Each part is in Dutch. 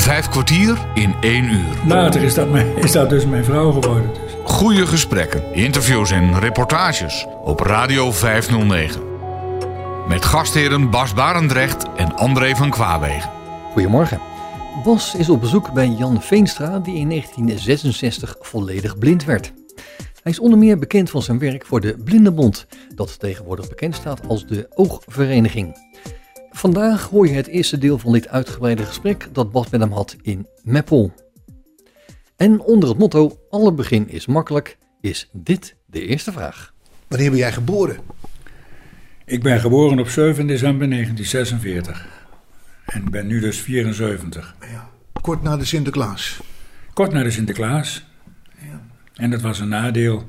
Vijf kwartier in één uur. Later is dat, mijn, is dat dus mijn vrouw geworden. Dus. Goede gesprekken, interviews en reportages op Radio 509. Met gastheren Bas Barendrecht en André van Kwaabegen. Goedemorgen. Bas is op bezoek bij Jan Veenstra, die in 1966 volledig blind werd. Hij is onder meer bekend van zijn werk voor de Blindenbond, dat tegenwoordig bekend staat als de Oogvereniging. Vandaag hoor je het eerste deel van dit uitgebreide gesprek dat Bas met hem had in Meppel. En onder het motto alle begin is makkelijk, is dit de eerste vraag. Wanneer ben jij geboren? Ik ben geboren op 7 december 1946 en ben nu dus 74. Ja. Kort na de Sinterklaas. Kort na de Sinterklaas. Ja. En dat was een nadeel.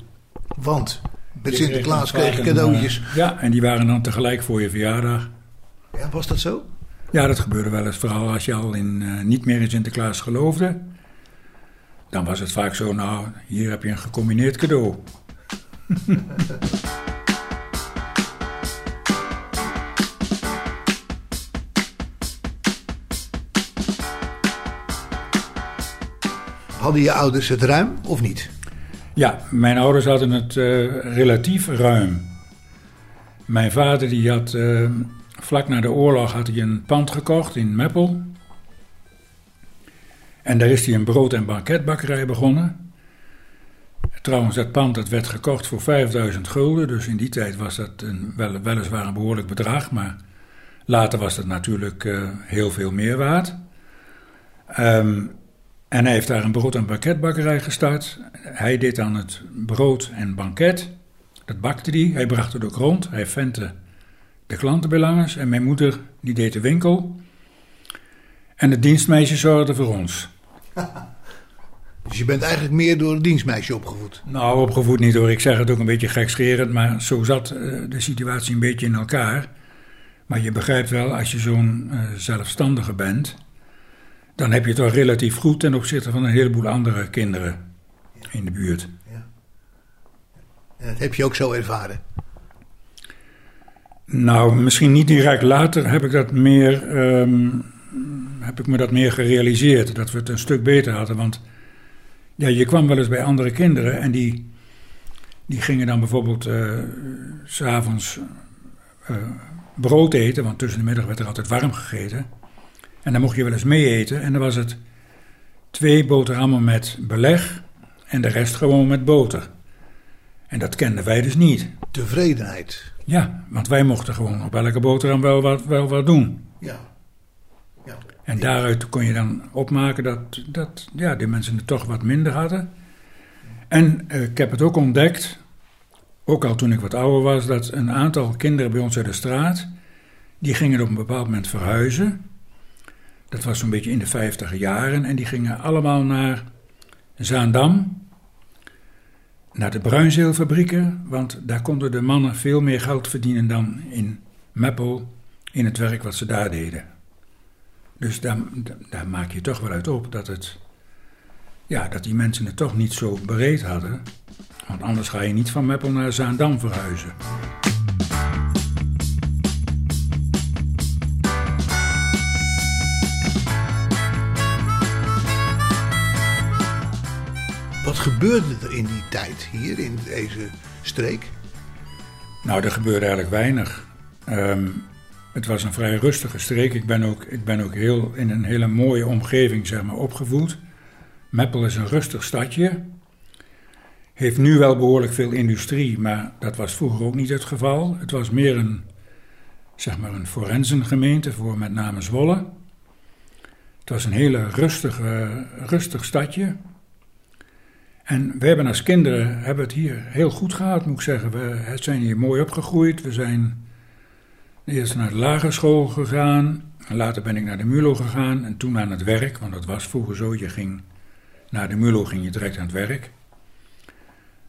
Want met Je Sinterklaas kreeg je cadeautjes. eh, ja, en die waren dan tegelijk voor je verjaardag. Ja, was dat zo? Ja, dat gebeurde wel eens, vooral als je al in, eh, niet meer in Sinterklaas geloofde. Dan was het vaak zo, nou, hier heb je een gecombineerd cadeau. Hadden je ouders het ruim of niet? Ja, mijn ouders hadden het eh, relatief ruim. Mijn vader die had eh, vlak na de oorlog had hij een pand gekocht in Meppel. En daar is hij een brood- en banketbakkerij begonnen. Trouwens, dat pand dat werd gekocht voor 5000 gulden. Dus in die tijd was dat een, wel, weliswaar een behoorlijk bedrag. Maar later was dat natuurlijk eh, heel veel meer waard. Ehm, en hij heeft daar een brood- en banketbakkerij gestart. Hij deed dan het brood en banket. Dat bakte hij. Hij bracht het ook rond. Hij ventte de klantenbelangers. En mijn moeder, die deed de winkel. En het dienstmeisje zorgde voor ons. Dus je bent eigenlijk meer door het dienstmeisje opgevoed. Nou, opgevoed niet hoor. Ik zeg het ook een beetje gekscherend. Maar zo zat eh, de situatie een beetje in elkaar. Maar je begrijpt wel, als je zo'n eh, zelfstandige bent... dan heb je het wel relatief goed ten opzichte van een heleboel andere kinderen in de buurt. En dat heb je ook zo ervaren. Nou, misschien niet direct later heb ik dat meer, ehm, heb ik me dat meer gerealiseerd. Dat we het een stuk beter hadden. Want ja, je kwam wel eens bij andere kinderen en die, die gingen dan bijvoorbeeld eh, s s'avonds eh, brood eten. Want tussen de middag werd er altijd warm gegeten. En dan mocht je wel eens mee eten. En dan was het twee boterhammen met beleg en de rest gewoon met boter. En dat kenden wij dus niet. Tevredenheid. Ja, want wij mochten gewoon op elke boterham wel wat, wel wat doen. Ja. ja. En daaruit kon je dan opmaken dat, dat ja, die mensen het toch wat minder hadden. En eh, ik heb het ook ontdekt, ook al toen ik wat ouder was, dat een aantal kinderen bij ons uit de straat, die gingen op een bepaald moment verhuizen. Dat was zo'n beetje in de vijftig jaren. En die gingen allemaal naar Zaandam, naar de bruinzeelfabrieken, want daar konden de mannen veel meer geld verdienen dan in Meppel in het werk wat ze daar deden. Dus daar, maak je toch wel uit op dat, het, ja, dat die mensen het toch niet zo bereid hadden. Want anders ga je niet van Meppel naar Zaandam verhuizen. Wat gebeurde er in die tijd hier in deze streek? Nou, er gebeurde eigenlijk weinig. Ehm, het was een vrij rustige streek. Ik ben ook, ik ben ook heel, in een hele mooie omgeving zeg maar, opgevoed. Meppel is een rustig stadje. Heeft nu wel behoorlijk veel industrie, maar dat was vroeger ook niet het geval. Het was meer een, zeg maar een forensengemeente voor met name Zwolle. Het was een hele rustige, rustig stadje. En we hebben als kinderen hebben het hier heel goed gehad, moet ik zeggen. We zijn hier mooi opgegroeid. We zijn eerst naar de lagere school gegaan. Later ben ik naar de MULO gegaan en toen aan het werk. Want dat was vroeger zo, je ging naar de MULO ging je direct aan het werk.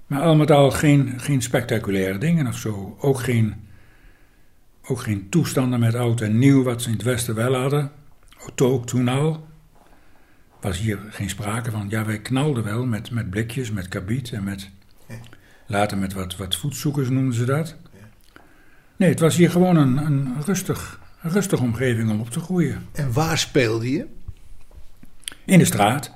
Maar al met al geen, geen spectaculaire dingen of zo. Ook geen, ook geen toestanden met oud en nieuw, wat ze in het Westen wel hadden. Ook toen al was hier geen sprake van. Ja, wij knalden wel met, met blikjes, met kabiet en met. Later met wat, wat voetzoekers noemden ze dat. Nee, het was hier gewoon een, een rustig, een rustige omgeving om op te groeien. En waar speelde je? In de straat.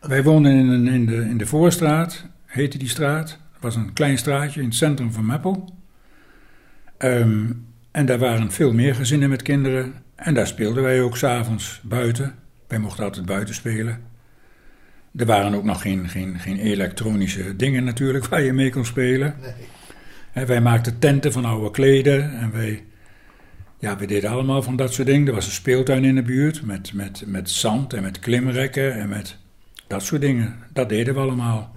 Wij woonden in, een- in, de, in de Voorstraat, heette die straat. Het was een klein straatje in het centrum van Meppel. Ehm, en daar waren veel meer gezinnen met kinderen. En daar speelden wij ook s'avonds buiten. Wij mochten altijd buiten spelen. Er waren ook nog geen, geen, geen elektronische dingen natuurlijk waar je mee kon spelen. Nee. En wij maakten tenten van oude kleden en wij, ja, we deden allemaal van dat soort dingen. Er was een speeltuin in de buurt met, met, met zand en met klimrekken en met dat soort dingen. Dat deden we allemaal.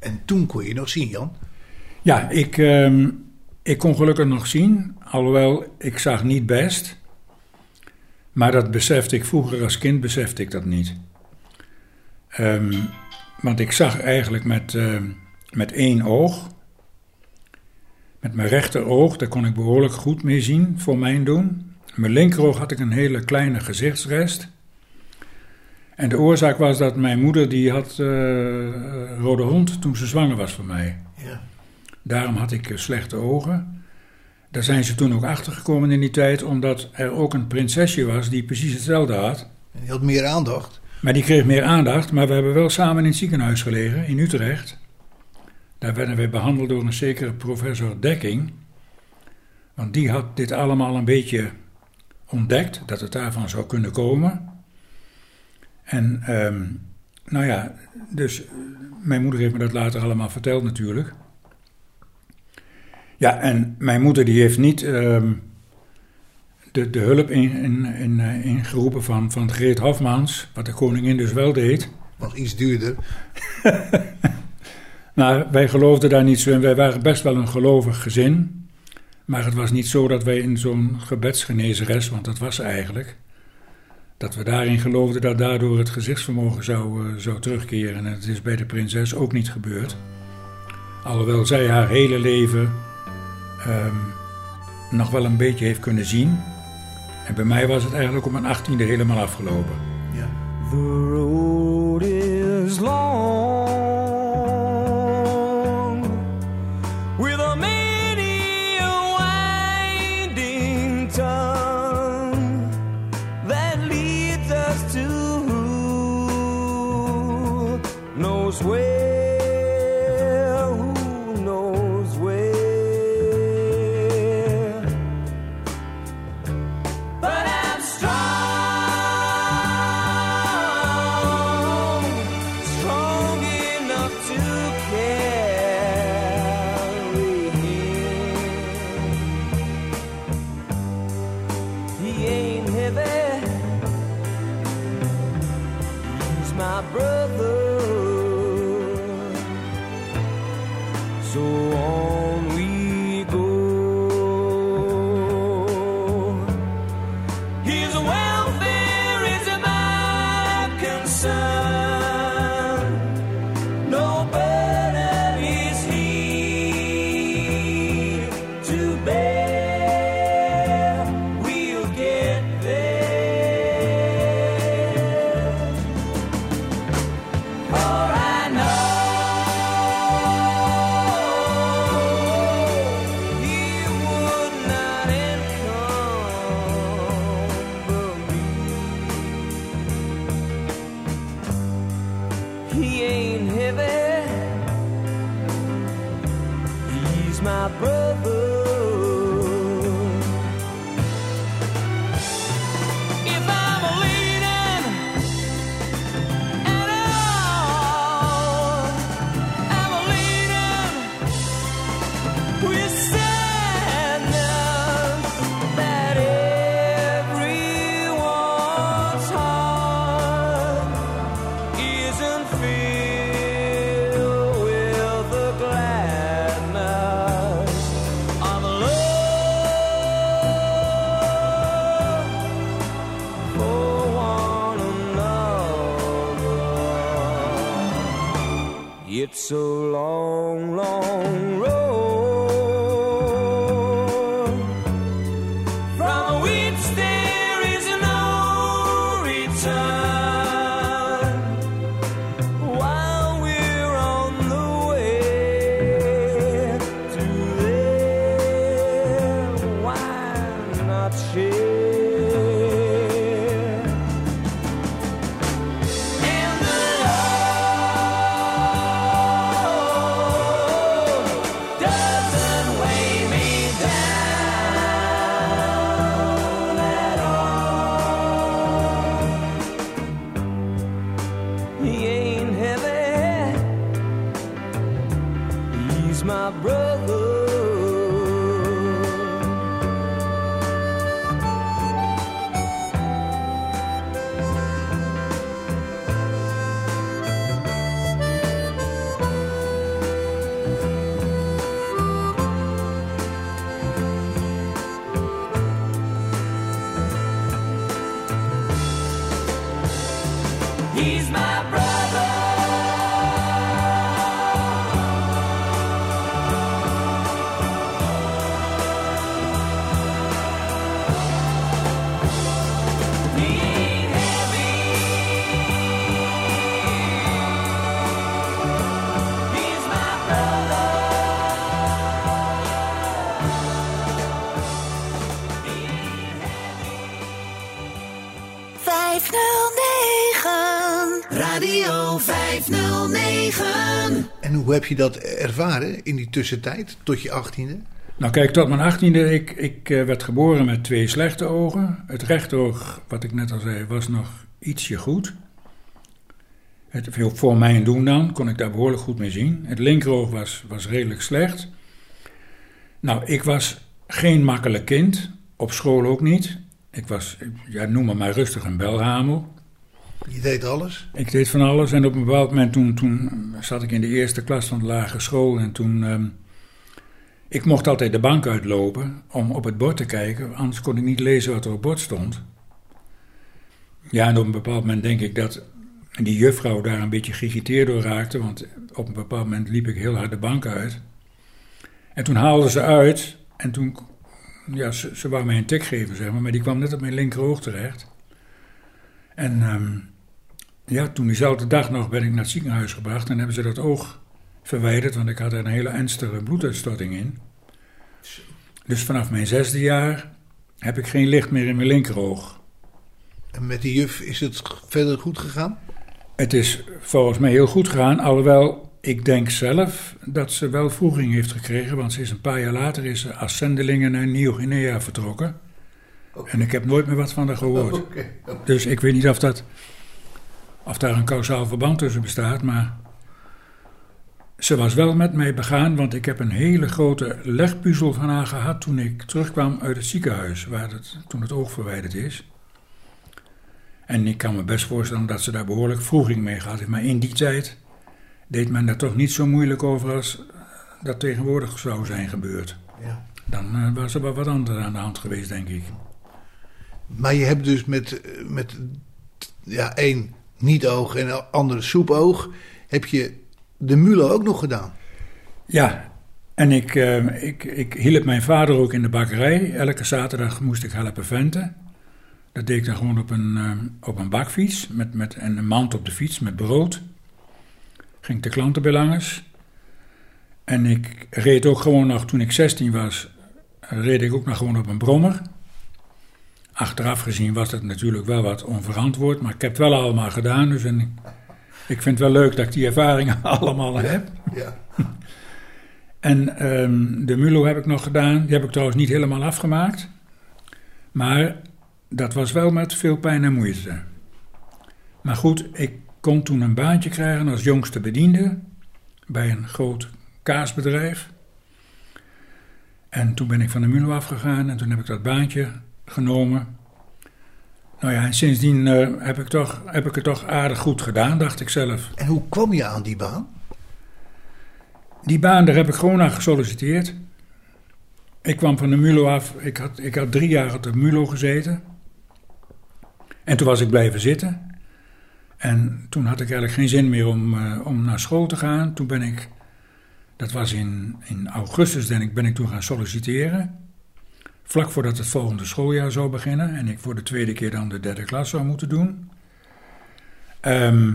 En toen kon je nog zien, Jan. Ja, ik, ehm, ik kon gelukkig nog zien, alhoewel ik zag niet best. Maar dat besefte ik vroeger als kind, besefte ik dat niet. Ehm, want ik zag eigenlijk met, ehm, met één oog. Met mijn rechteroog, daar kon ik behoorlijk goed mee zien, voor mijn doen. Mijn linkeroog had ik een hele kleine gezichtsrest. En de oorzaak was dat mijn moeder, die had eh, rode hond toen ze zwanger was van mij. Ja. Daarom had ik eh, slechte ogen. Daar zijn ze toen ook achtergekomen in die tijd, omdat er ook een prinsesje was die precies hetzelfde had. En je had meer aandacht. Maar die kreeg meer aandacht, maar we hebben wel samen in het ziekenhuis gelegen in Utrecht. Daar werden wij behandeld door een zekere professor Dekking. Want die had dit allemaal een beetje ontdekt, dat het daarvan zou kunnen komen. En, ehm, nou ja, dus mijn moeder heeft me dat later allemaal verteld natuurlijk. Ja, en mijn moeder die heeft niet ehm, de, de hulp in, in, in, eh, ingeroepen van, van Greet Hofmans, wat de koningin dus wel deed. Was iets duurder. Maar wij geloofden daar niet zo in. Wij waren best wel een gelovig gezin. Maar het was niet zo dat wij in zo'n gebedsgenezeres, want dat was eigenlijk, dat we daarin geloofden dat daardoor het gezichtsvermogen zou, eh, zou terugkeren. En het is bij de prinses ook niet gebeurd. Alhoewel zij haar hele leven ehm, nog wel een beetje heeft kunnen zien. En bij mij was het eigenlijk op mijn achttiende helemaal afgelopen. Ja. He's my hoe heb je dat ervaren in die tussentijd, tot je achttiende? Nou kijk, tot mijn achttiende, ik, ik eh, werd geboren met twee slechte ogen. Het rechteroog, wat ik net al zei, was nog ietsje goed. Het, voor- mijn doen dan, kon ik daar behoorlijk goed mee zien. Het linkeroog was, was redelijk slecht. Nou, ik was geen makkelijk kind, op school ook niet. Ik was, ja, noem me maar rustig een belhamel. Je deed alles. Ik deed van alles en op een bepaald moment toen, toen zat ik in de eerste klas van de lagere school en toen... ehm, ik mocht altijd de bank uitlopen om op het bord te kijken, anders kon ik niet lezen wat er op het bord stond. Ja, en op een bepaald moment denk ik dat die juffrouw daar een beetje geïrriteerd door raakte, want op een bepaald moment liep ik heel hard de bank uit. En toen haalde ze uit en toen, ja, ze, ze wou mij een tik geven, zeg maar, maar die kwam net op mijn linkeroog terecht. En ehm, ja, toen diezelfde dag nog ben ik naar het ziekenhuis gebracht en hebben ze dat oog verwijderd, want ik had een hele ernstige bloeduitstorting in. Dus vanaf mijn zesde jaar heb ik geen licht meer in mijn linkeroog. En met die juf is het verder goed gegaan? Het is volgens mij heel goed gegaan, alhoewel ik denk zelf dat ze wel vroeging heeft gekregen, want ze is een paar jaar later is ze als zendelinge naar Nieuw-Guinea vertrokken. En ik heb nooit meer wat van haar gehoord. Dus ik weet niet of, dat, of daar een kausaal verband tussen bestaat, maar ze was wel met mij begaan, want ik heb een hele grote legpuzzel van haar gehad toen ik terugkwam uit het ziekenhuis, waar het, toen het oog verwijderd is. En ik kan me best voorstellen dat ze daar behoorlijk vroeging mee gehad heeft, maar in die tijd deed men daar toch niet zo moeilijk over als dat tegenwoordig zou zijn gebeurd. Ja. Dan eh, was er wel wat anders aan de hand geweest, denk ik. Maar je hebt dus met, eh, met ja, één niet-oog en een andere soepoog... heb je de Mulo ook nog gedaan. Ja, en ik, eh, ik, ik hielp mijn vader ook in de bakkerij. Elke zaterdag moest ik helpen venten. Dat deed ik dan gewoon op een, eh, op een bakfiets met, met, en een mand op de fiets met brood. Ging de klanten bij langs. En ik reed ook gewoon nog, toen ik 16 was, reed ik ook nog gewoon op een brommer. Achteraf gezien was dat natuurlijk wel wat onverantwoord, maar ik heb het wel allemaal gedaan. Dus en ik, ik vind het wel leuk dat ik die ervaringen allemaal heb. Ja. En ehm, de Mulo heb ik nog gedaan. Die heb ik trouwens niet helemaal afgemaakt. Maar dat was wel met veel pijn en moeite. Maar goed, ik kon toen een baantje krijgen als jongste bediende bij een groot kaasbedrijf. En toen ben ik van de Mulo afgegaan en toen heb ik dat baantje genomen. Nou ja, en sindsdien eh, heb, ik toch, heb ik het toch aardig goed gedaan, dacht ik zelf. En hoe kwam je aan die baan? Die baan, daar heb ik gewoon naar gesolliciteerd. Ik kwam van de Mulo af. Ik had, ik had drie jaar op de Mulo gezeten. En toen was ik blijven zitten. En toen had ik eigenlijk geen zin meer om, eh, om naar school te gaan. Toen ben ik, dat was in, in augustus, denk ik, ben ik toen gaan solliciteren. Vlak voordat het volgende schooljaar zou beginnen. En ik voor de tweede keer dan de derde klas zou moeten doen. Ehm,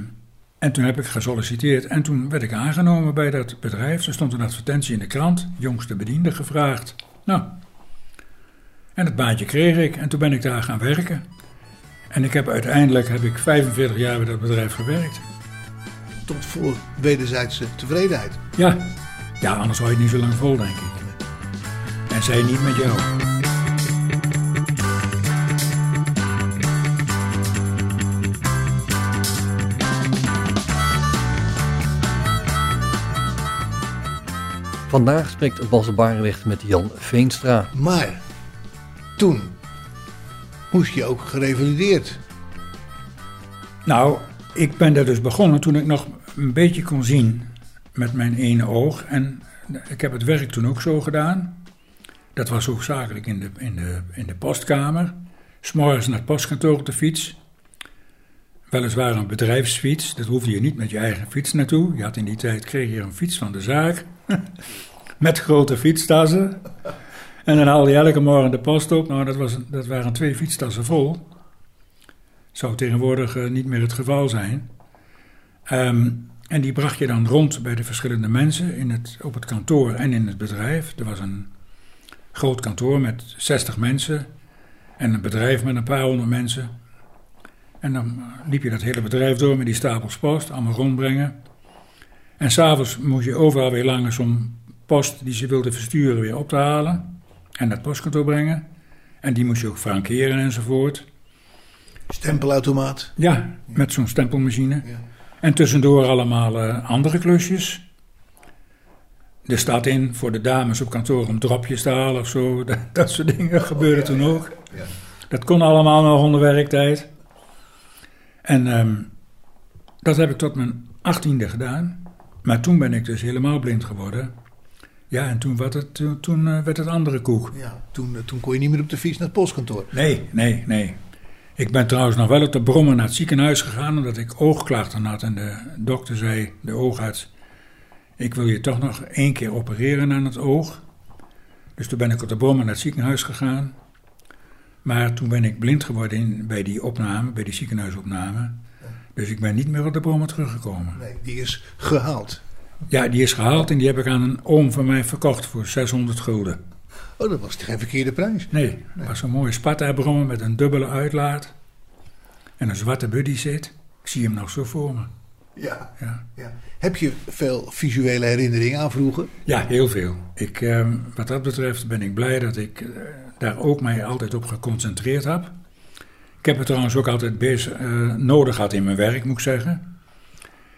en toen heb ik gesolliciteerd en toen werd ik aangenomen bij dat bedrijf. Er stond een advertentie in de krant, jongste bediende gevraagd. Nou, en het baantje kreeg ik en toen ben ik daar gaan werken. En ik heb uiteindelijk heb ik 45 jaar bij dat bedrijf gewerkt. Tot voor wederzijdse tevredenheid. Ja, ja anders hou je het niet zo lang vol, denk ik. En zij niet met jou. Vandaag spreekt Bas Barendrecht met Jan Veenstra. Maar toen moest je ook gerevalideerd. Nou, ik ben daar dus begonnen toen ik nog een beetje kon zien met mijn ene oog. En ik heb het werk toen ook zo gedaan. Dat was hoofdzakelijk in de, in de, in de postkamer. S'morgens naar het postkantoor op de fiets. Weliswaar een bedrijfsfiets. Dat hoefde je niet met je eigen fiets naartoe. Je had in die tijd kreeg je een fiets van de zaak. met grote fietstassen. En dan haalde je elke morgen de post op. Nou, dat, was, dat waren twee fietstassen vol. Zou tegenwoordig eh, niet meer het geval zijn. Ehm, en die bracht je dan rond bij de verschillende mensen in het, op het kantoor en in het bedrijf. Er was een groot kantoor met 60 mensen en een bedrijf met een paar honderd mensen. En dan liep je dat hele bedrijf door met die stapels post, allemaal rondbrengen. En s'avonds moest je overal weer langs om post die ze wilden versturen weer op te halen. En naar het postkantoor brengen. En die moest je ook frankeren enzovoort. Stempelautomaat. Ja, met zo'n stempelmachine. Ja. En tussendoor allemaal eh, andere klusjes. De stad in voor de dames op kantoor om dropjes te halen of zo. Dat, dat soort dingen gebeurde toen ook. Ja. Dat kon allemaal nog onder werktijd. En ehm, dat heb ik tot mijn achttiende gedaan. Maar toen ben ik dus helemaal blind geworden. Ja, en toen, werd het, toen, toen, eh, werd het andere koek. Ja, toen, eh, toen kon je niet meer op de fiets naar het postkantoor. Nee, nee, nee. Ik ben trouwens nog wel op de brommen naar het ziekenhuis gegaan omdat ik oogklachten had. En de dokter zei, de oogarts, ik wil je toch nog één keer opereren aan het oog. Dus toen ben ik op de brommen naar het ziekenhuis gegaan. Maar toen ben ik blind geworden in, bij die opname, bij die ziekenhuisopname. Dus ik ben niet meer op de brommen teruggekomen. Nee, die is gehaald. Ja, die is gehaald en die heb ik aan een oom van mij verkocht voor 600 gulden. Oh, dat was geen verkeerde prijs. Nee, het was een mooie Sparta-brommer met een dubbele uitlaat. En een zwarte buddy zit. Ik zie hem nog zo voor me. Ja. Ja, ja. Heb je veel visuele herinneringen aan vroeger? ja heel veel. Ik, ehm, wat dat betreft ben ik blij dat ik eh, daar ook mij altijd op geconcentreerd heb. Ik heb het trouwens ook altijd bezig, eh, nodig gehad in mijn werk, moet ik zeggen.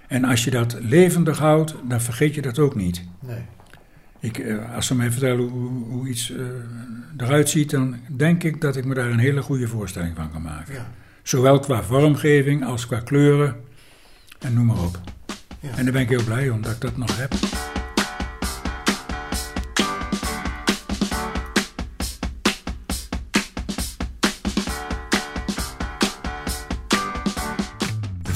En als je dat levendig houdt, dan vergeet je dat ook niet. Nee. Ik, eh, als ze mij vertellen hoe, hoe iets eh, eruit ziet, dan denk ik dat ik me daar een hele goede voorstelling van kan maken. Ja. Zowel qua vormgeving als qua kleuren en noem maar op. Ja. En daar ben ik heel blij om dat ik dat nog heb.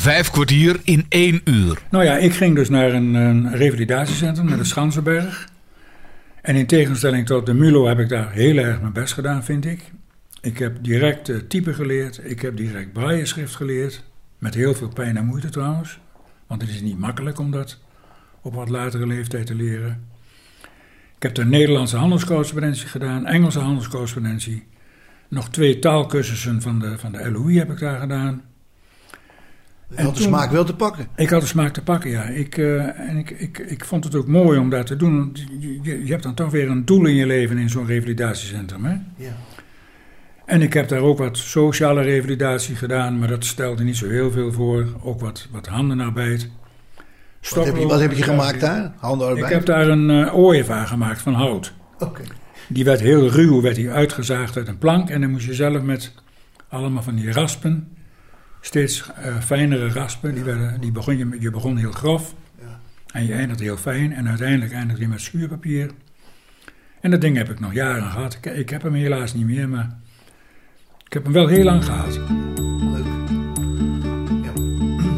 Vijf kwartier in één uur. Nou ja, ik ging dus naar een, revalidatiecentrum naar de Schansenberg. En in tegenstelling tot de Mulo heb ik daar heel erg mijn best gedaan, vind ik. Ik heb direct eh, typen geleerd. Ik heb direct braille-schrift geleerd. Met heel veel pijn en moeite trouwens. Want het is niet makkelijk om dat op wat latere leeftijd te leren. Ik heb de Nederlandse handelscorrespondentie gedaan, Engelse handelscorrespondentie. Nog twee taalkursussen van de, van de LOI heb ik daar gedaan. Je had de toen- smaak wel te pakken. Ik had de smaak te pakken, ja. Ik, eh, en ik, ik, ik vond het ook mooi om dat te doen. want Je, je, hebt dan toch weer een doel in je leven in zo'n revalidatiecentrum. Hè? Ja. En ik heb daar ook wat sociale revalidatie gedaan, maar dat stelde niet zo heel veel voor. Ook wat, wat handenarbeid. Wat heb, je, wat heb je gemaakt daar? Handenarbeid? Ik heb daar een eh ooievaar gemaakt van hout. Oké. Die werd heel ruw, werd die uitgezaagd uit een plank. En dan moest je zelf met allemaal van die raspen, steeds eh, fijnere raspen. Die, werden, die begon je, je begon heel grof. Ja. En je eindigt heel fijn. En uiteindelijk eindigt je met schuurpapier. En dat ding heb ik nog jaren gehad. Ik, ik heb hem helaas niet meer, maar ik heb hem wel heel lang gehad. Leuk. Ja.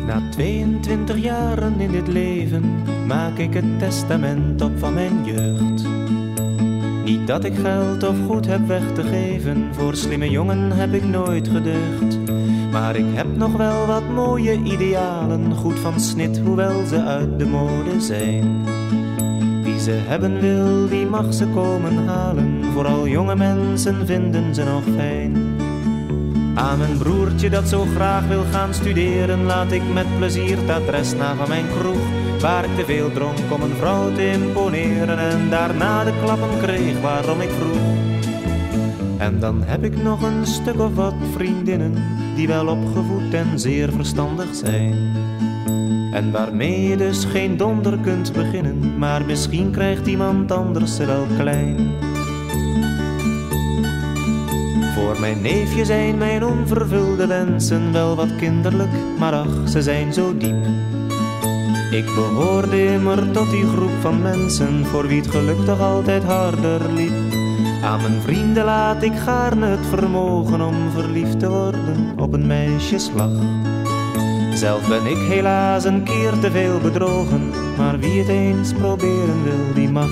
Na 22 jaren in dit leven maak ik het testament op van mijn jeugd. Niet dat ik geld of goed heb weg te geven, voor slimme jongen heb ik nooit geducht. Maar ik heb nog wel wat mooie idealen, goed van snit, hoewel ze uit de mode zijn. Wie ze hebben wil, die mag ze komen halen, vooral jonge mensen vinden ze nog fijn. Aan mijn broertje dat zo graag wil gaan studeren, laat ik met plezier het adres na van mijn kroeg. Waar ik te veel dronk om een vrouw te imponeren en daarna de klappen kreeg waarom ik vroeg. En dan heb ik nog een stuk of wat vriendinnen die wel opgevoed en zeer verstandig zijn. En waarmee je dus geen donder kunt beginnen, maar misschien krijgt iemand anders ze wel klein. Voor mijn neefje zijn mijn onvervulde wensen wel wat kinderlijk, maar ach, ze zijn zo diep. Ik behoorde immer tot die groep van mensen voor wie het geluk toch altijd harder liep. Aan mijn vrienden laat ik gaarne het vermogen om verliefd te worden op een meisjeslag. Zelf ben ik helaas een keer te veel bedrogen, maar wie het eens proberen wil, die mag.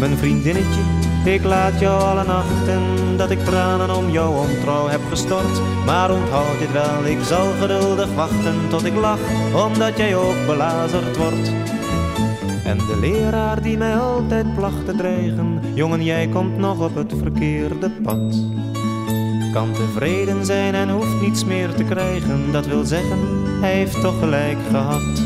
Mijn vriendinnetje, ik laat jou alle nachten dat ik tranen om jouw ontrouw heb gestort. Maar onthoud dit wel, ik zal geduldig wachten tot ik lach, omdat jij ook belazerd wordt. En de leraar die mij altijd placht te dreigen, jongen jij komt nog op het verkeerde pad. Kan tevreden zijn en hoeft niets meer te krijgen, dat wil zeggen, hij heeft toch gelijk gehad.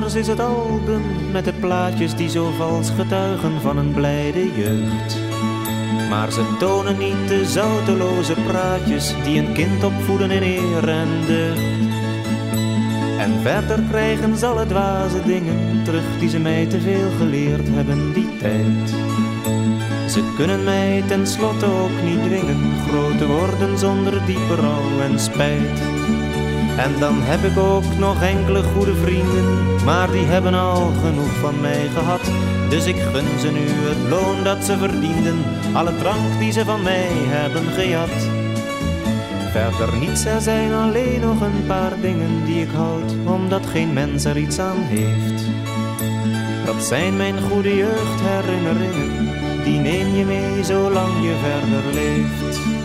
Mijn ouders is het album met de plaatjes die zo vals getuigen van een blijde jeugd. Maar ze tonen niet de zouteloze praatjes die een kind opvoeden in eer en deugd. En verder krijgen ze alle dwaze dingen terug die ze mij te veel geleerd hebben die tijd. Ze kunnen mij tenslotte ook niet dwingen groot te worden zonder diepe rouw en spijt. En dan heb ik ook nog enkele goede vrienden, maar die hebben al genoeg van mij gehad. Dus ik gun ze nu het loon dat ze verdienden, alle drank die ze van mij hebben gejat. Verder niets, er zijn alleen nog een paar dingen die ik houd, omdat geen mens er iets aan heeft. Dat zijn mijn goede jeugdherinneringen, die neem je mee zolang je verder leeft.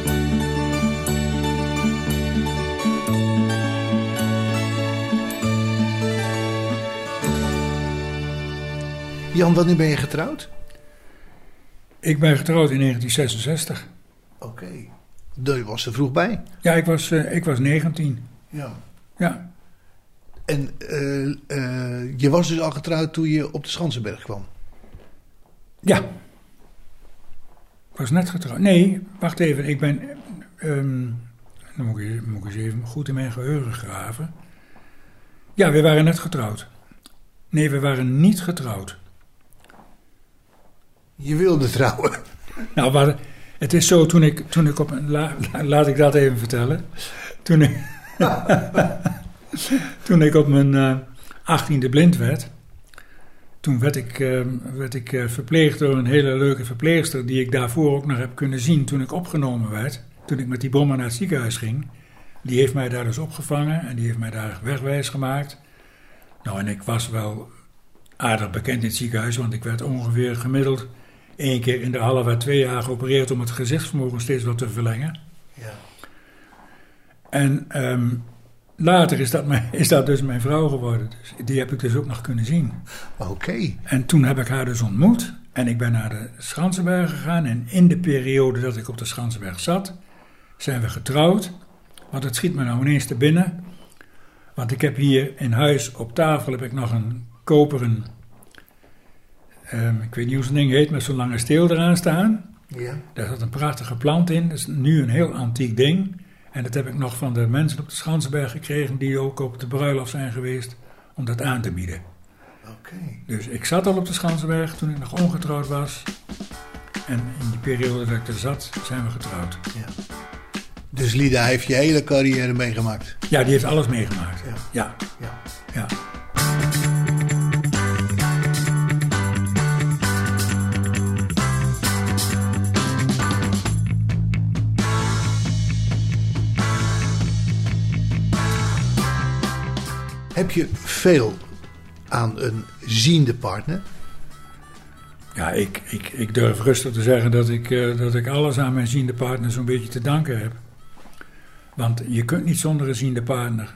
Jan, wanneer ben je getrouwd? Ik ben getrouwd in 1966. Oké. Je was er vroeg bij. Ja, ik was, eh, ik was 19. Ja. Ja, En eh, eh, je was dus al getrouwd toen je op de Schansenberg kwam. ja. Ik was net getrouwd. Nee, wacht even. Ik ben... ehm, dan moet ik, moet ik eens even goed in mijn geheugen graven. Ja, we waren net getrouwd. Nee, we waren niet getrouwd. Je wilde trouwen. Nou, maar het is zo, toen ik, toen ik op een... la- la- laat ik dat even vertellen. Toen ik, toen ik op mijn eh, achttiende blind werd... Toen werd ik, eh, werd ik eh, verpleegd door een hele leuke verpleegster... die ik daarvoor ook nog heb kunnen zien toen ik opgenomen werd. Toen ik met die bommen naar het ziekenhuis ging. Die heeft mij daar dus opgevangen en die heeft mij daar wegwijs gemaakt. Nou, en ik was wel aardig bekend in het ziekenhuis... want ik werd ongeveer gemiddeld één keer in de halve twee jaar geopereerd... om het gezichtsvermogen steeds wat te verlengen. Ja. En ehm, later is dat, mijn, is dat dus mijn vrouw geworden. Dus die heb ik dus ook nog kunnen zien. Oké. En toen heb ik haar dus ontmoet. En ik ben naar de Schansenberg gegaan. En in de periode dat ik op de Schansenberg zat, zijn we getrouwd. Want het schiet me nou ineens te binnen. Want ik heb hier in huis op tafel heb ik nog een koperen... ehm, ik weet niet hoe zo'n ding heet, met zo'n lange steel eraan staan. Ja. Daar zat een prachtige plant in. Dat is nu een heel antiek ding. En dat heb ik nog van de mensen op de Schansenberg gekregen... die ook op de bruiloft zijn geweest om dat aan te bieden. Oké. Dus ik zat al op de Schansenberg toen ik nog ongetrouwd was. En in die periode dat ik er zat, zijn we getrouwd. Ja. Dus Lida heeft je hele carrière meegemaakt. Ja, die heeft alles meegemaakt. Ja. Ja, Ja. ja. Heb je veel aan een ziende partner? Ja, ik, ik, ik durf rustig te zeggen dat ik, eh, dat ik alles aan mijn ziende partner zo'n beetje te danken heb. Want je kunt niet zonder een ziende partner.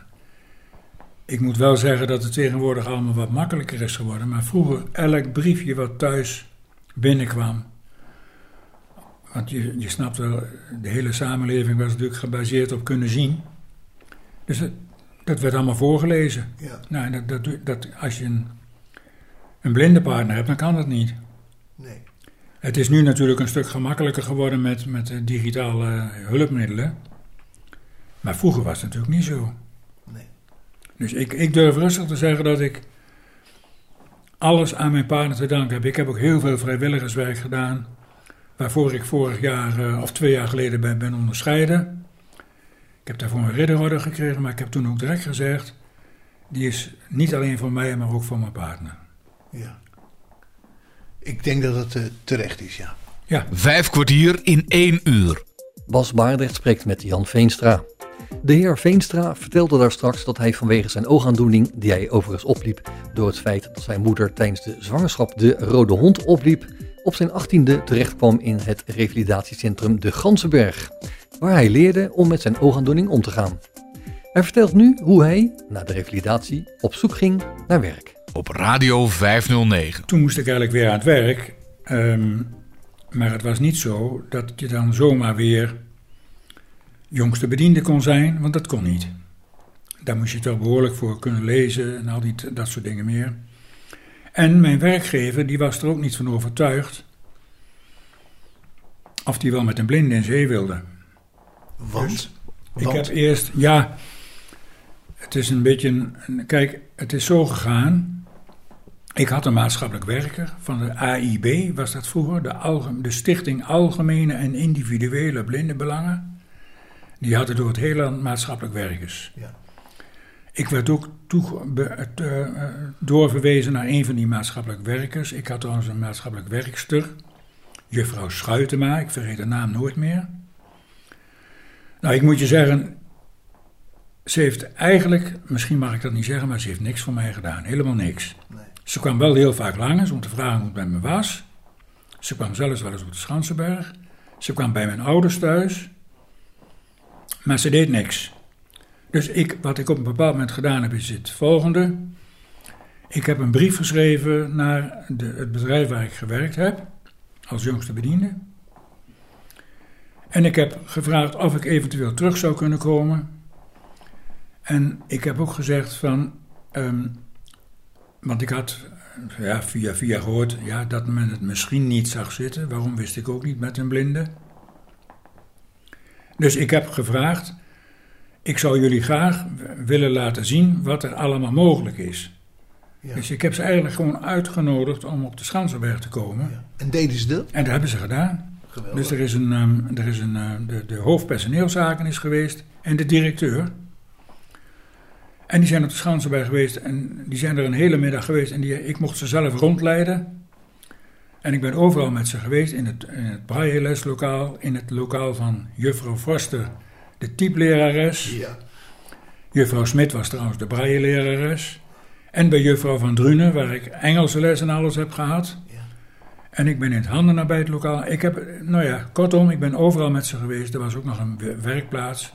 Ik moet wel zeggen dat het tegenwoordig allemaal wat makkelijker is geworden. Maar vroeger, elk briefje wat thuis binnenkwam. Want je, je snapt wel, de hele samenleving was natuurlijk gebaseerd op kunnen zien. Dus het, dat werd allemaal voorgelezen. Ja. Nou, dat, dat, als je een, een blinde partner hebt, dan kan dat niet. Nee. Het is nu natuurlijk een stuk gemakkelijker geworden met, met digitale hulpmiddelen. Maar vroeger was het natuurlijk niet zo. Nee. Dus ik, ik durf rustig te zeggen dat ik alles aan mijn partner te danken heb. Ik heb ook heel veel vrijwilligerswerk gedaan waarvoor ik vorig jaar eh, of twee jaar geleden ben, ben onderscheiden. Ik heb daarvoor een ridderorde gekregen, maar ik heb toen ook direct gezegd: die is niet alleen voor mij, maar ook voor mijn partner. Ja. Ik denk dat het eh, terecht is, ja. Ja, Vijf kwartier in één uur. Bas Baardrecht spreekt met Jan Veenstra. De heer Veenstra vertelde daar straks dat hij vanwege zijn oogaandoening, die hij overigens opliep door het feit dat zijn moeder tijdens de zwangerschap de rode hond opliep, op zijn achttiende terechtkwam in het revalidatiecentrum De Gansenberg, waar hij leerde om met zijn oogaandoening om te gaan. Hij vertelt nu hoe hij, na de revalidatie, op zoek ging naar werk. Op Radio 509. toen moest ik eigenlijk weer aan het werk. Ehm, maar het was niet zo dat je dan zomaar weer jongste bediende kon zijn, want dat kon niet. Daar moest je toch behoorlijk voor kunnen lezen en al die, dat soort dingen meer. En mijn werkgever die was er ook niet van overtuigd of die wel met een blinde in zee wilde. Want? Ik Want? heb eerst, ja, het is een beetje, een- kijk, het is zo gegaan. Ik had een maatschappelijk werker van de AIB, was dat vroeger, de, alge- de Stichting Algemene en Individuele Blindenbelangen. Die hadden door het hele land maatschappelijk werkers. Ja. Ik werd ook toe, be- eh, eh, doorverwezen naar een van die maatschappelijk werkers. Ik had trouwens een maatschappelijk werkster, juffrouw Schuitema, ik vergeet de naam nooit meer. Nou, ik moet je zeggen, ze heeft eigenlijk, misschien mag ik dat niet zeggen, maar ze heeft niks voor mij gedaan. Helemaal niks. Nee. Ze kwam wel heel vaak langs om te vragen hoe het met me was. Ze kwam zelfs wel eens op de Schansenberg. Ze kwam bij mijn ouders thuis. Maar ze deed niks. Dus ik, wat ik op een bepaald moment gedaan heb, is het volgende. Ik heb een brief geschreven naar de, het bedrijf waar ik gewerkt heb, als jongste bediende. En ik heb gevraagd of ik eventueel terug zou kunnen komen. En ik heb ook gezegd van, ehm, want ik had ja, via via gehoord ja, dat men het misschien niet zag zitten. Waarom wist ik ook niet met een blinde. Dus ik heb gevraagd, ik zou jullie graag willen laten zien wat er allemaal mogelijk is. Ja. Dus ik heb ze eigenlijk gewoon uitgenodigd om op de Schansenberg te komen. Ja. En deden ze dat? En dat hebben ze gedaan. Geweldig. Dus er is een, ehm, er is een eh, de, de hoofdpersoneelszaken is geweest en de directeur. En die zijn op de Schansenberg geweest en die zijn er een hele middag geweest en die, ik mocht ze zelf rondleiden. En ik ben overal met ze geweest in het, in het braille-leslokaal, in het lokaal van juffrouw Forster, de typlerares. Ja. Juffrouw Smit was trouwens de braille-lerares. En bij juffrouw Van Drunen, waar ik Engelse les en alles heb gehad. En ik ben in het handenarbeidlokaal. Ik heb, nou ja, kortom, ik ben overal met ze geweest. Er was ook nog een werkplaats.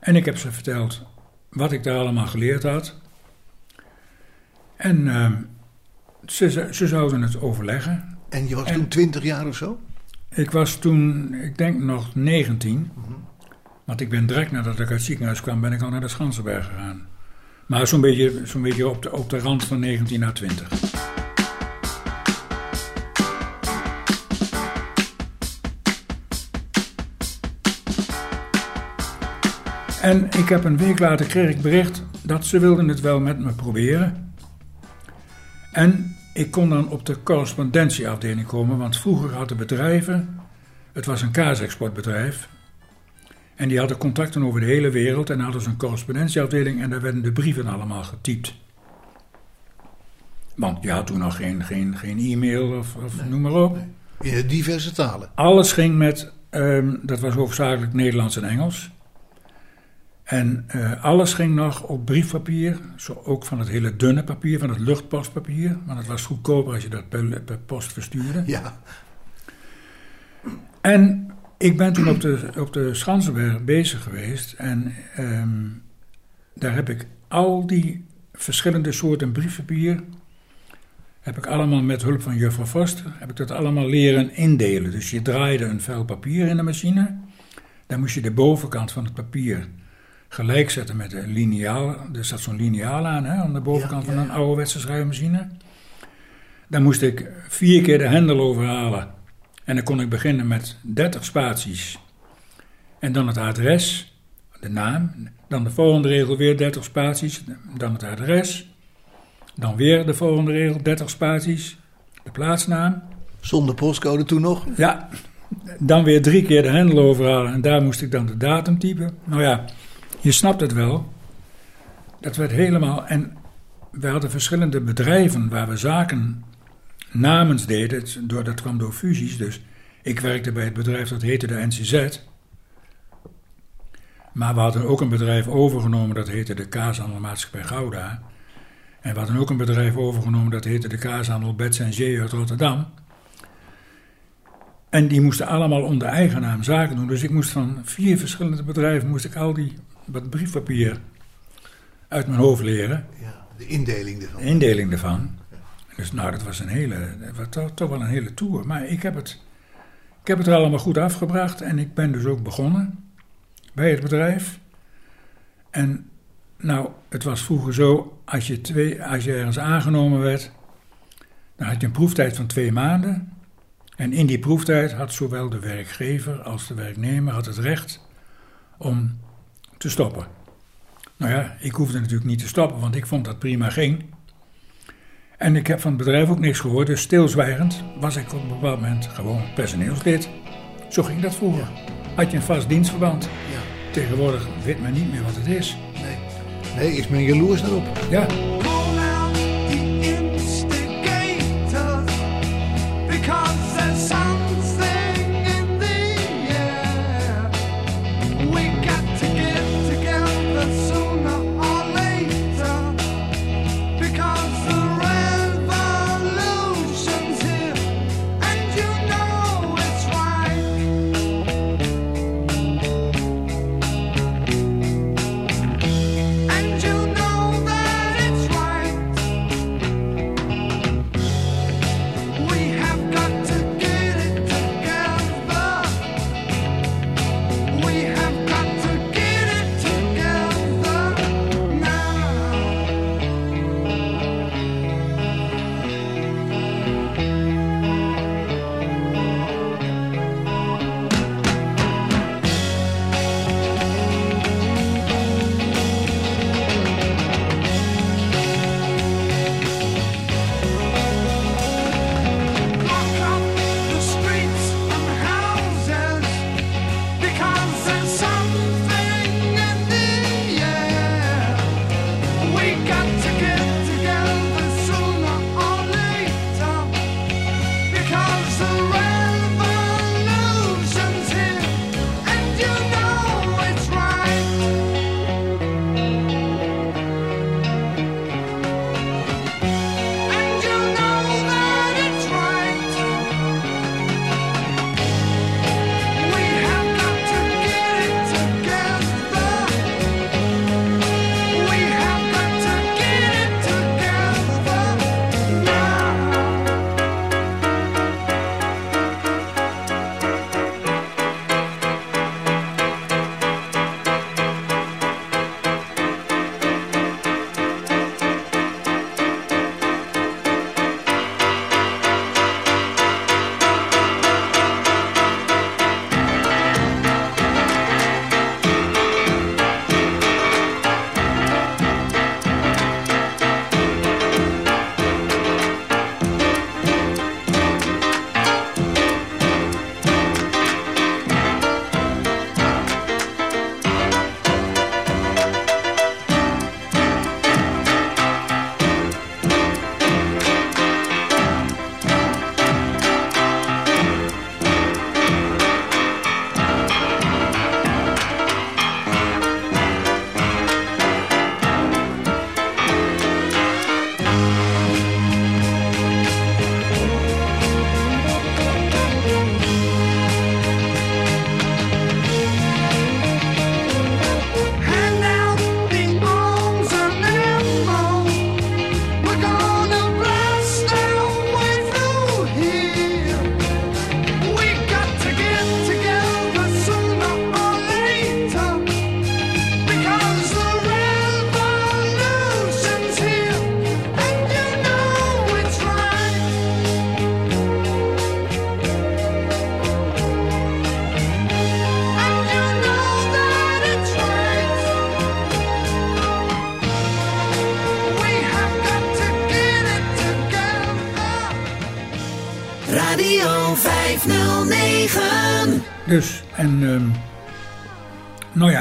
En ik heb ze verteld wat ik daar allemaal geleerd had. En ehm, ze, ze zouden het overleggen. En je was En- toen 20 jaar of zo? Ik was toen, ik denk nog 19. Want ik ben direct nadat ik uit het ziekenhuis kwam, ben ik al naar de Schansenberg gegaan. Maar zo'n beetje, zo'n beetje op, de, op de rand van 19 naar 20. En ik heb een week later kreeg ik bericht dat ze wilden het wel met me proberen. En ik kon dan op de correspondentieafdeling komen, want vroeger hadden bedrijven, het was een kaasexportbedrijf, en die hadden contacten over de hele wereld en hadden ze een correspondentieafdeling en daar werden de brieven allemaal getypt. Want je had toen nog geen, geen, geen e-mail of, of noem maar op. In diverse talen. Alles ging met, ehm, dat was hoofdzakelijk Nederlands en Engels. En eh, alles ging nog op briefpapier, zo ook van het hele dunne papier, van het luchtpostpapier. Want het was goedkoper als je dat per, per post verstuurde. Ja. En ik ben toen op de, op de Schansenberg bezig geweest. En ehm, daar heb ik al die verschillende soorten briefpapier. Heb ik allemaal met hulp van juffrouw Foster. Heb ik dat allemaal leren indelen. Dus je draaide een vel papier in de machine. Dan moest je de bovenkant van het papier gelijk zetten met een liniaal. Er zat zo'n liniaal aan, hè, aan de bovenkant Ja, van ja, een ouderwetse schrijfmachine. Dan moest ik vier keer de hendel overhalen. En dan kon ik beginnen met 30 spaties. En dan het adres, de naam. Dan de volgende regel weer 30 spaties. Dan het adres. Dan weer de volgende regel 30 spaties. De plaatsnaam. Zonder postcode toen nog? Ja, dan weer drie keer de hendel overhalen en daar moest ik dan de datum typen. Nou ja, je snapt het wel. Dat werd helemaal. En we hadden verschillende bedrijven waar we zaken namens deden. Door, dat kwam door fusies. Dus ik werkte bij het bedrijf dat heette de NCZ. Maar we hadden ook een bedrijf overgenomen dat heette de Kaashandelmaatschappij Gouda. En we hadden ook een bedrijf overgenomen dat heette de Kaashandel Bets en Zee uit Rotterdam. En die moesten allemaal onder eigen naam zaken doen. Dus ik moest van vier verschillende bedrijven moest ik al die wat briefpapier uit mijn hoofd leren. Ja, de indeling ervan. De indeling ervan. Dus nou, dat was een hele, dat was toch, toch wel een hele tour. Maar ik heb, het, ik heb het er allemaal goed afgebracht. En ik ben dus ook begonnen bij het bedrijf. En nou, het was vroeger zo, als je, twee, als je ergens aangenomen werd, dan had je een proeftijd van twee maanden. En in die proeftijd had zowel de werkgever als de werknemer had het recht om te stoppen. Nou ja, ik hoefde natuurlijk niet te stoppen, want ik vond dat prima ging. En ik heb van het bedrijf ook niks gehoord, dus stilzwijgend was ik op een bepaald moment gewoon personeelslid. Zo ging dat vroeger. Had je een vast dienstverband. Ja. Tegenwoordig weet men niet meer wat het is. Nee. nee, is men jaloers daarop? Ja, Call out the instigators because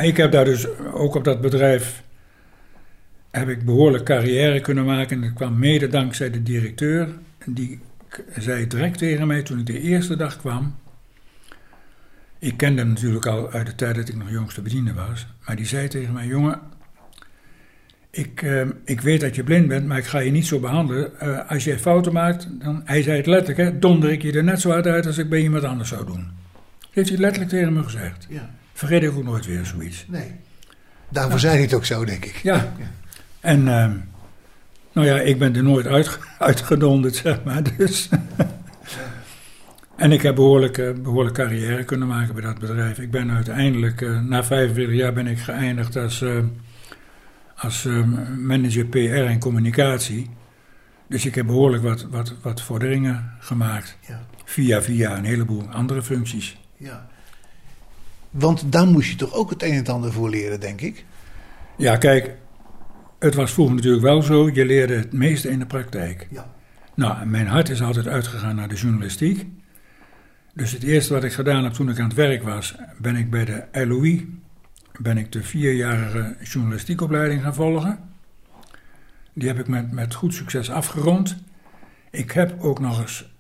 ik heb daar dus ook op dat bedrijf heb ik behoorlijk carrière kunnen maken. En dat kwam mede dankzij de directeur. Die zei direct tegen mij toen ik de eerste dag kwam. Ik kende hem natuurlijk al uit de tijd dat ik nog jongste bediende was. Maar die zei tegen mij, jongen, ik, ehm, ik weet dat je blind bent, maar ik ga je niet zo behandelen. Eh, als jij fouten maakt, dan, hij zei het letterlijk, hè, donder ik je er net zo hard uit als ik bij iemand anders zou doen. Dat heeft hij letterlijk tegen me gezegd. Ja. Vergeet ik ook nooit weer zoiets. Nee. Daarvoor zei hij het ook zo, denk ik. Ja. En ehm, nou ja, ik ben er nooit uit, uitgedonderd, zeg maar. Dus. en ik heb behoorlijk, eh, behoorlijk carrière kunnen maken bij dat bedrijf. Ik ben uiteindelijk, eh, na 45 jaar ben ik geëindigd als, eh, als eh, manager PR en communicatie. Dus ik heb behoorlijk wat, wat, wat vorderingen gemaakt. Ja. Via via een heleboel andere functies. ja. Want daar moest je toch ook het een en het ander voor leren, denk ik? Ja, kijk, het was vroeger natuurlijk wel zo. Je leerde het meeste in de praktijk. Ja. Nou, mijn hart is altijd uitgegaan naar de journalistiek. Dus het eerste wat ik gedaan heb toen ik aan het werk was, ben ik bij de LOI, ben ik de vierjarige journalistiekopleiding gaan volgen. Die heb ik met, met goed succes afgerond. Ik heb ook nog eens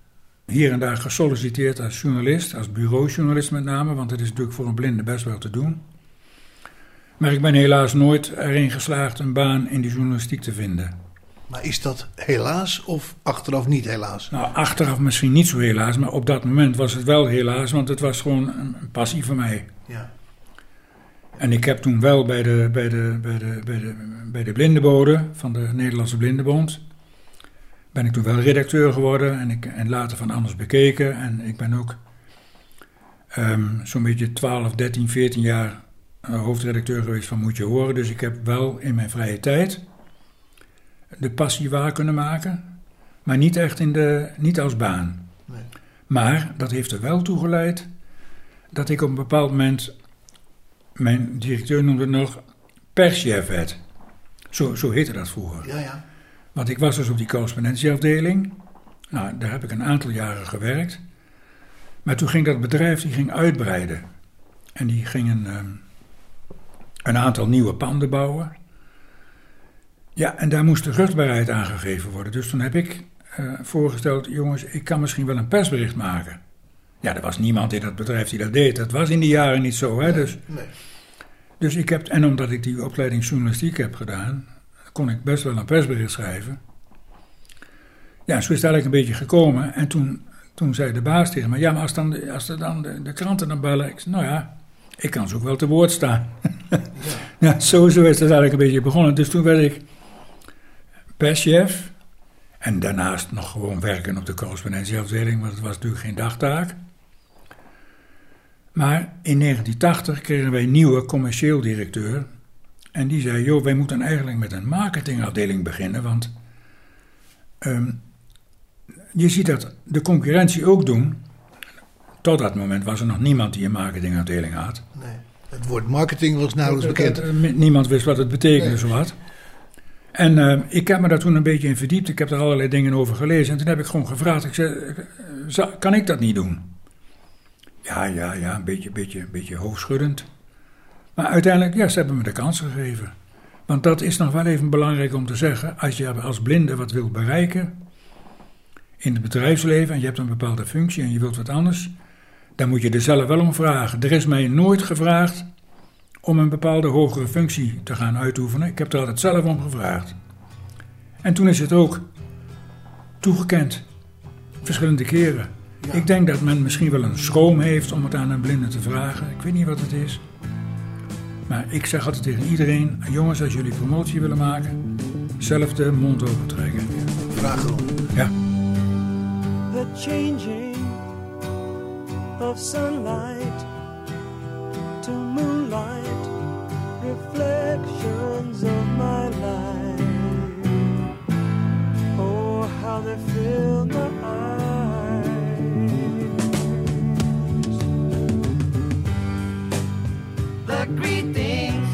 hier en daar gesolliciteerd als journalist, als bureaujournalist met name, want het is natuurlijk voor een blinde best wel te doen. Maar ik ben helaas nooit erin geslaagd een baan in de journalistiek te vinden. Maar is dat helaas of achteraf niet helaas? Nou, achteraf misschien niet zo helaas, maar op dat moment was het wel helaas, want het was gewoon een een passie voor mij. Ja. En ik heb toen wel bij de, bij de, bij de, bij de, bij de blindenbode van de Nederlandse Blindenbond, ben ik toen wel redacteur geworden en, ik, en later van Anders Bekeken. En ik ben ook ehm, zo'n beetje 12, 13, 14 jaar eh, hoofdredacteur geweest van Moet Je Horen. Dus ik heb wel in mijn vrije tijd de passie waar kunnen maken, maar niet echt in de, niet als baan. Nee. Maar dat heeft er wel toe geleid dat ik op een bepaald moment, mijn directeur noemde het nog, perschef werd. Zo, zo heette dat vroeger. Ja, ja. Want ik was dus op die correspondentieafdeling. Nou, daar heb ik een aantal jaren gewerkt. Maar toen ging dat bedrijf die ging uitbreiden. En die gingen ehm, een aantal nieuwe panden bouwen. Ja, en daar moest de vruchtbaarheid aangegeven worden. Dus toen heb ik eh, voorgesteld, jongens, ik kan misschien wel een persbericht maken. Ja, er was niemand in dat bedrijf die dat deed. Dat was in die jaren niet zo, hè. Dus, Nee. dus ik heb, en omdat ik die opleiding journalistiek heb gedaan, kon ik best wel een persbericht schrijven. Ja, zo is het eigenlijk een beetje gekomen. En toen, toen zei de baas tegen me, ja, maar als, dan, de- als er dan de, de kranten dan bellen, ik zei, nou ja, ik kan ze ook wel te woord staan. ja, zo, zo is het eigenlijk een beetje begonnen. Dus toen werd ik perschef. En daarnaast nog gewoon werken op de correspondentieafdeling, want het was natuurlijk geen dagtaak. Maar in 1980 kregen wij een nieuwe commercieel directeur. En die zei, joh, wij moeten eigenlijk met een marketingafdeling beginnen, want ehm, je ziet dat de concurrentie ook doen. Tot dat moment was er nog niemand die een marketingafdeling had. nee. Het woord marketing was nauwelijks bekend. Dat, Niemand wist wat het betekende, Nee. zowat. En eh, ik heb me daar toen een beetje in verdiept. Ik heb er allerlei dingen over gelezen. En toen heb ik gewoon gevraagd. Ik zei, kan ik dat niet doen? Ja, ja, ja, een beetje, beetje, beetje hoofdschuddend. Maar uiteindelijk, ja, ze hebben me de kans gegeven. Want dat is nog wel even belangrijk om te zeggen. Als je als blinde wat wilt bereiken in het bedrijfsleven... en je hebt een bepaalde functie en je wilt wat anders... dan moet je er zelf wel om vragen. Er is mij nooit gevraagd om een bepaalde hogere functie te gaan uitoefenen. Ik heb er altijd zelf om gevraagd. En toen is het ook toegekend. Verschillende keren. Ik denk dat men misschien wel een schroom heeft om het aan een blinde te vragen. Ik weet niet wat het is. Maar ik zeg altijd tegen iedereen: jongens, als jullie promotie willen maken, zelf de mond open trekken. Vraag erom. Ja. the changing of sunlight to moonlight, reflections of my life. Oh, how they fill my eyes. Greetings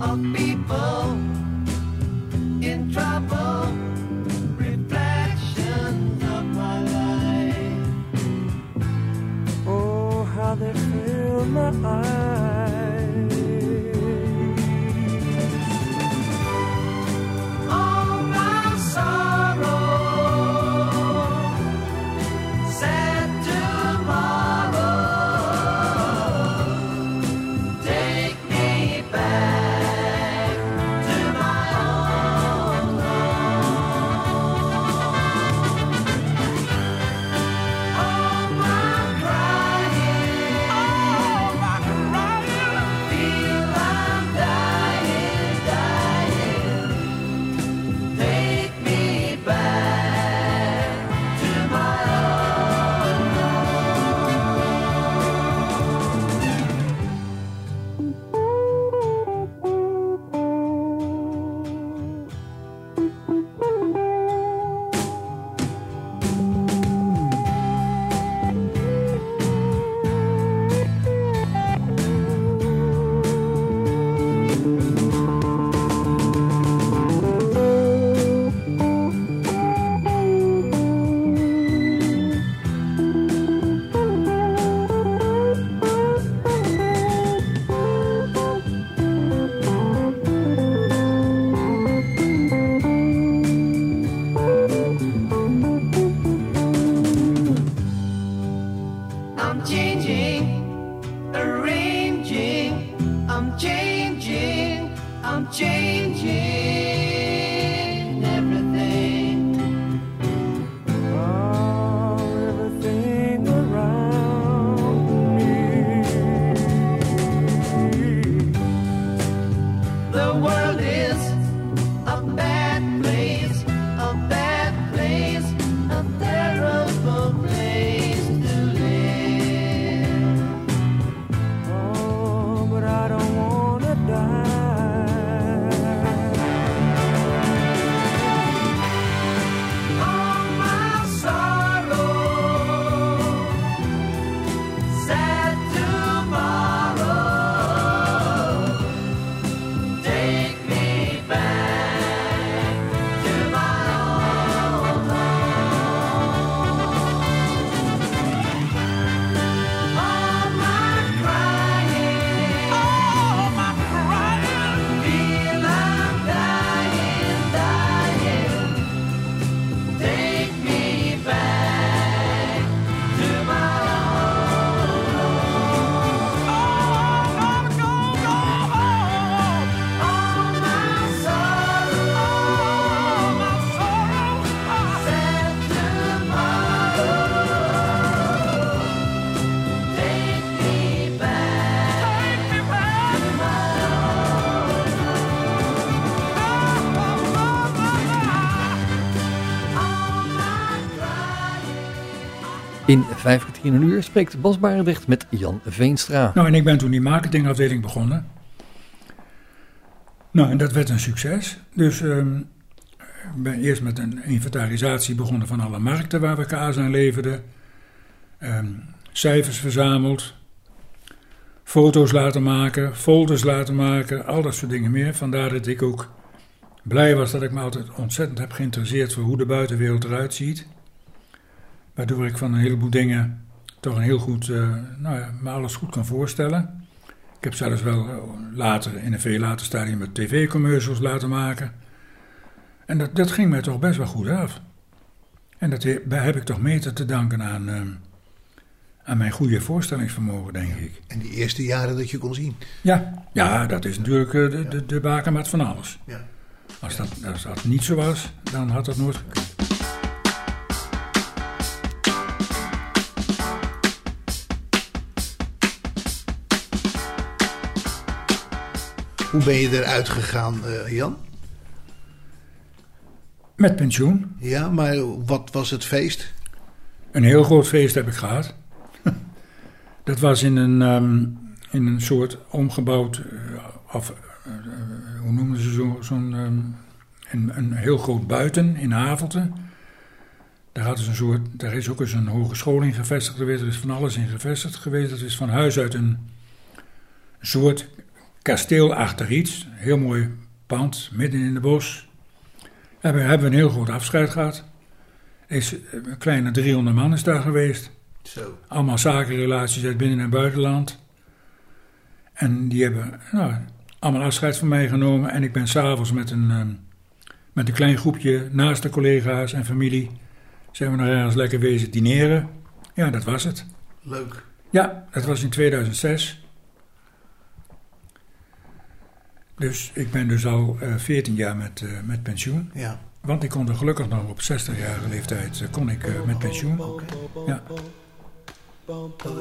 of people in trouble, reflections of my life. Oh, how All kwartier een uur spreekt Bas Barendrecht met Jan Veenstra. Nou, en ik ben toen die marketingafdeling begonnen. Nou, en dat werd een succes. Dus ehm, ik ben eerst met een inventarisatie begonnen van alle markten waar we kaas aan leverden. Ehm, cijfers verzameld. Foto's laten maken, folders laten maken, al dat soort dingen meer. Vandaar dat ik ook blij was dat ik me altijd ontzettend heb geïnteresseerd voor hoe de buitenwereld eruit ziet. Waardoor ik van een heleboel dingen toch een heel goed, eh, nou ja, me alles goed kan voorstellen. Ik heb zelfs wel eh, later, in een veel later stadium, met tv-commercials laten maken. En dat, dat ging mij toch best wel goed af. En dat he- heb ik toch mede te danken aan, eh, aan mijn goede voorstellingsvermogen, denk ik. En die eerste jaren dat je kon zien. Ja, ja dat is natuurlijk eh, de, de, de bakermat van alles. Ja. Als dat, als dat niet zo was, dan had dat nooit gekund. Hoe ben je eruit gegaan, eh, Jan? Met pensioen. Ja, maar wat was het feest? Een heel groot feest heb ik gehad. Dat was in een, ehm, in een soort omgebouwd, of, eh, eh, hoe noemen ze zo- zo'n, ehm, een, een heel groot buiten in Havelte. Daar, hadden ze een soort, daar is ook eens een hogeschool in gevestigd geweest, er is van alles in gevestigd geweest. Dat is van huis uit een soort kasteel achter iets, heel mooi pand, midden in de bos. Hebben, hebben we een heel groot afscheid gehad. Is, eh, een kleine 300 man is daar geweest. Zo. Allemaal zakenrelaties uit binnen- en buitenland. En die hebben nou, allemaal afscheid van mij genomen. En ik ben s'avonds met een, ehm, met een klein groepje naast de collega's en familie... zijn we nog ergens lekker wezen dineren. Ja, dat was het. Leuk. Ja, dat was in 2006. Dus ik ben dus al eh 14 jaar met, eh, met pensioen. Ja. Want ik kon er gelukkig nog op 60-jarige leeftijd eh, kon ik, eh, met pensioen. Ja. Dat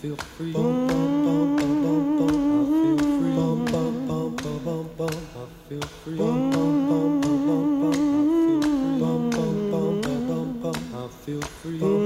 is mooi. Ja. Feel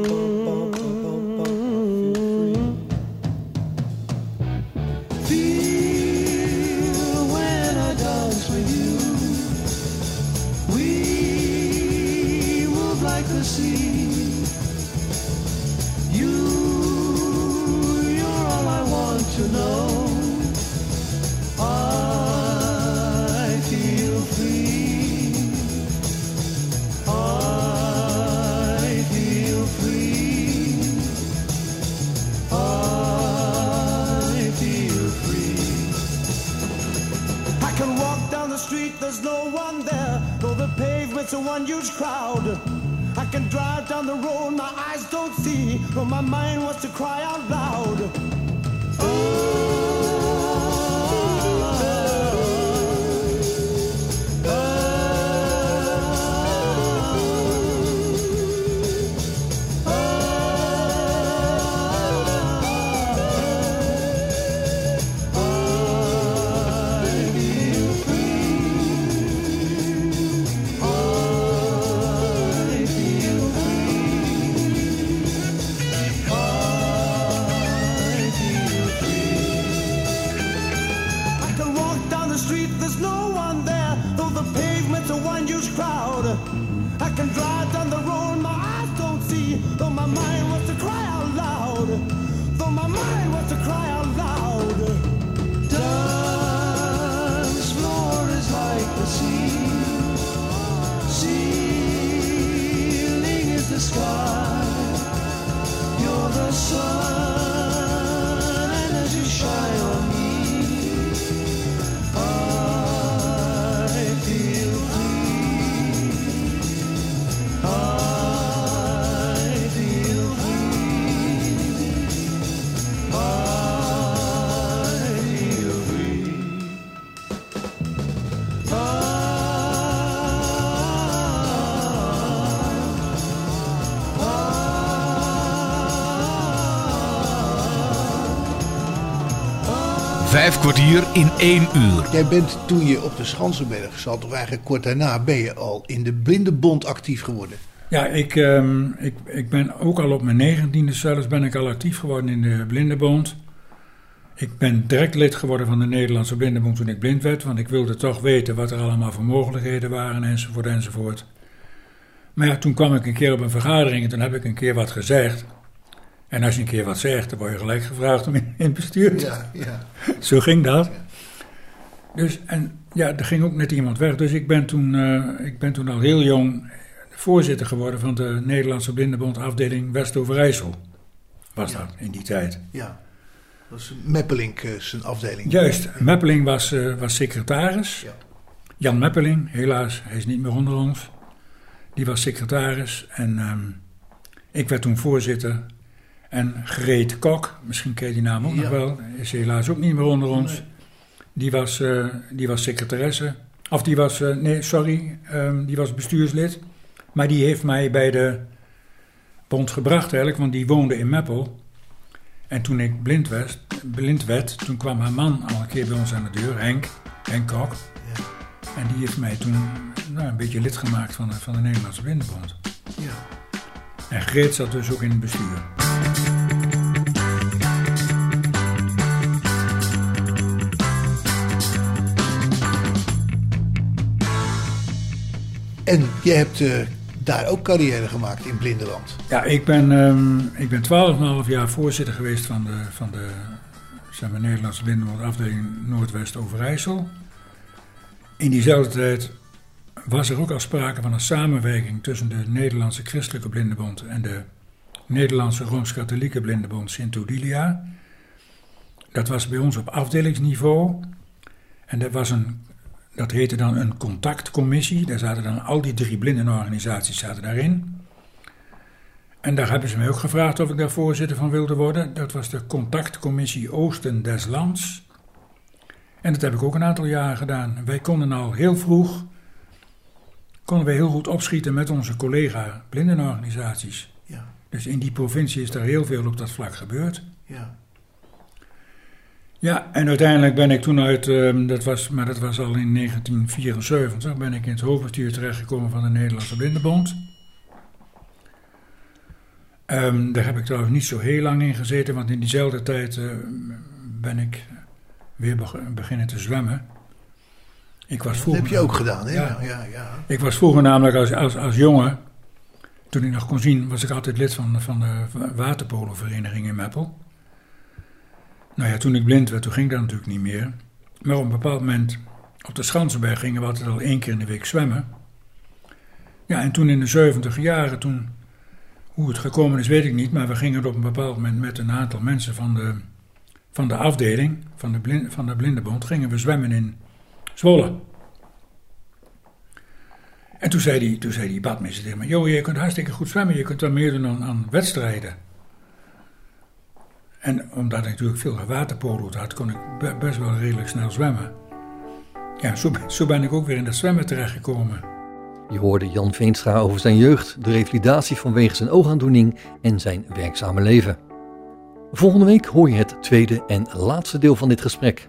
Kwartier in één uur. Jij bent toen je op de Schansenberg zat, of eigenlijk kort daarna, ben je al in de Blindenbond actief geworden. Ja, ik, ehm, ik, ik ben ook al op mijn negentiende zelfs ben ik al actief geworden in de Blindenbond. Ik ben direct lid geworden van de Nederlandse Blindenbond toen ik blind werd, want ik wilde toch weten wat er allemaal voor mogelijkheden waren enzovoort enzovoort. Maar ja, toen kwam ik een keer op een vergadering en toen heb ik een keer wat gezegd. En als je een keer wat zegt, dan word je gelijk gevraagd om in, in het bestuur Ja, ja. Zo ging dat. Dus, en ja, er ging ook net iemand weg. Dus ik ben toen, eh, ik ben toen al heel jong voorzitter geworden van de Nederlandse Blindenbond afdeling West-Overijssel. Was dat in die tijd. ja. Dat is Meppelink eh, zijn afdeling. Juist, Meppeling was, eh, was secretaris. Ja. Jan Meppeling, helaas, hij is niet meer onder ons. Die was secretaris en ehm, ik werd toen voorzitter. En Greet Kok, misschien ken je die naam ook Ja. nog wel, is helaas ook niet meer onder ons. Nee. Die, was, eh, die was secretaresse. Of die was, eh, nee, sorry, ehm, die was bestuurslid. Maar die heeft mij bij de bond gebracht eigenlijk, want die woonde in Meppel. En toen ik blind werd, blind werd, toen kwam haar man al een keer bij ons aan de deur, Henk, Henk Kok. Ja. En die heeft mij toen nou, een beetje lid gemaakt van de, van de Nederlandse Blindenbond. En Greet zat dus ook in het bestuur. En je hebt eh, daar ook carrière gemaakt in Blindeland. Ja, ik ben, ehm ik ben 12,5 jaar voorzitter geweest van de, van de zeg maar, Nederlandse Blindenbond afdeling Noordwest Overijssel. In diezelfde tijd was er ook al sprake van een samenwerking tussen de Nederlandse Christelijke Blindenbond en de Nederlandse Rooms-Katholieke Blindenbond Sint Odilia. Dat was bij ons op afdelingsniveau. En dat, was een, dat heette dan een contactcommissie. Daar zaten dan al die drie blindenorganisaties zaten daarin. En daar hebben ze mij ook gevraagd of ik daar voorzitter van wilde worden. Dat was de contactcommissie Oosten des Lands. En dat heb ik ook een aantal jaren gedaan. Wij konden al heel vroeg, konden wij heel goed opschieten met onze collega blindenorganisaties. Ja, Dus in die provincie is er heel veel op dat vlak gebeurd. ja. Ja, en uiteindelijk ben ik toen uit, ehm, dat was, maar dat was al in 1974, ben ik in het hoofdbestuur terechtgekomen van de Nederlandse Blindenbond. Ehm, daar heb ik trouwens niet zo heel lang in gezeten, want in diezelfde tijd eh, ben ik weer beg- beginnen te zwemmen. Ik was Dat heb je ook gedaan, hè? Ja. Ja, ja, ik was vroeger namelijk als, als, als jongen, toen ik nog kon zien, was ik altijd lid van, van de waterpolovereniging in Meppel. Nou ja, toen ik blind werd, toen ging dat natuurlijk niet meer. Maar op een bepaald moment, op de Schansenberg gingen we altijd al één keer in de week zwemmen. Ja, en toen in de 70 jaren, toen, hoe het gekomen is, weet ik niet. Maar we gingen op een bepaald moment met een aantal mensen van de, van de afdeling, van de, blind, van de Blindenbond, gingen we zwemmen in Zwolle. En toen zei die, toen zei die badmeester tegen me, joh, je kunt hartstikke goed zwemmen, je kunt dan meedoen aan, aan wedstrijden. En omdat ik natuurlijk veel gewaterpoloed had, kon ik be- best wel redelijk snel zwemmen. Ja, zo, zo ben ik ook weer in dat zwemmen terechtgekomen. Je hoorde Jan Veenstra over zijn jeugd, de revalidatie vanwege zijn oogaandoening en zijn werkzame leven. Volgende week hoor je het tweede en laatste deel van dit gesprek.